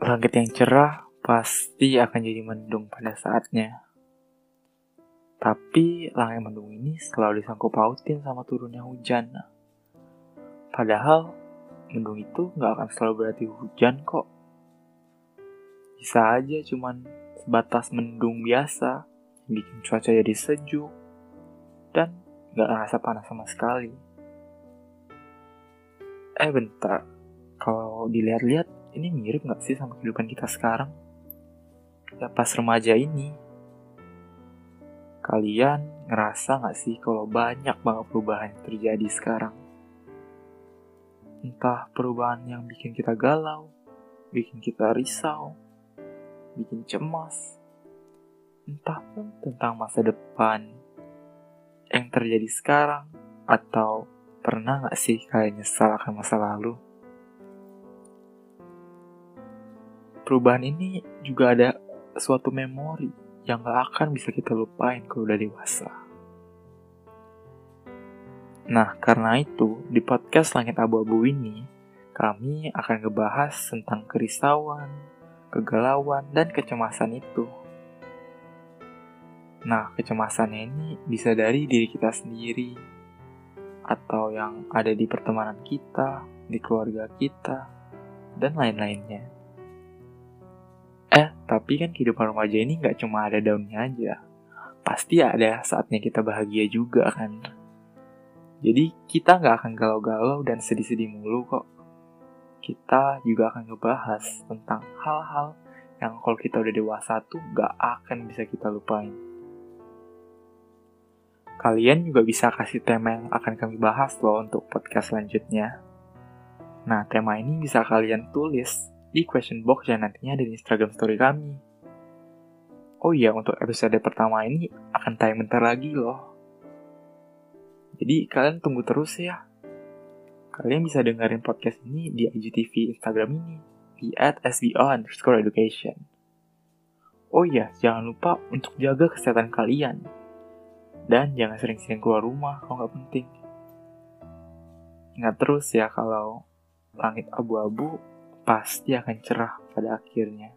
Langit yang cerah pasti akan jadi mendung pada saatnya. Tapi langit mendung ini selalu disangkut pautin sama turunnya hujan. Padahal mendung itu nggak akan selalu berarti hujan kok. Bisa aja cuman sebatas mendung biasa, bikin cuaca jadi sejuk, dan nggak ngerasa panas sama sekali. Eh bentar, kalau dilihat-lihat ini mirip gak sih sama kehidupan kita sekarang? Ya pas remaja ini. Kalian ngerasa gak sih kalau banyak banget perubahan yang terjadi sekarang? Entah perubahan yang bikin kita galau, bikin kita risau, bikin cemas, entah pun tentang masa depan yang terjadi sekarang, atau pernah gak sih kalian nyesal akan masa lalu? Perubahan ini juga ada suatu memori yang gak akan bisa kita lupain kalau udah dewasa. Nah, karena itu, di podcast Langit Abu-Abu ini, kami akan ngebahas tentang kerisauan, kegalauan, dan kecemasan itu. Nah, kecemasannya ini bisa dari diri kita sendiri, atau yang ada di pertemanan kita, di keluarga kita, dan lain-lainnya. Tapi kan kehidupan remaja ini nggak cuma ada daunnya aja. Pasti ada saatnya kita bahagia juga kan. Jadi kita nggak akan galau-galau dan sedih-sedih mulu kok. Kita juga akan ngebahas tentang hal-hal yang kalau kita udah dewasa tuh nggak akan bisa kita lupain. Kalian juga bisa kasih tema yang akan kami bahas loh untuk podcast selanjutnya. Nah, tema ini bisa kalian tulis di question box yang nantinya ada di Instagram story kami. Oh iya, untuk episode pertama ini akan tayang bentar lagi loh. Jadi kalian tunggu terus ya. Kalian bisa dengerin podcast ini di IGTV Instagram ini, di at SBO underscore education. Oh iya, jangan lupa untuk jaga kesehatan kalian. Dan jangan sering-sering keluar rumah kalau nggak penting. Ingat terus ya kalau langit abu-abu pasti akan cerah pada akhirnya.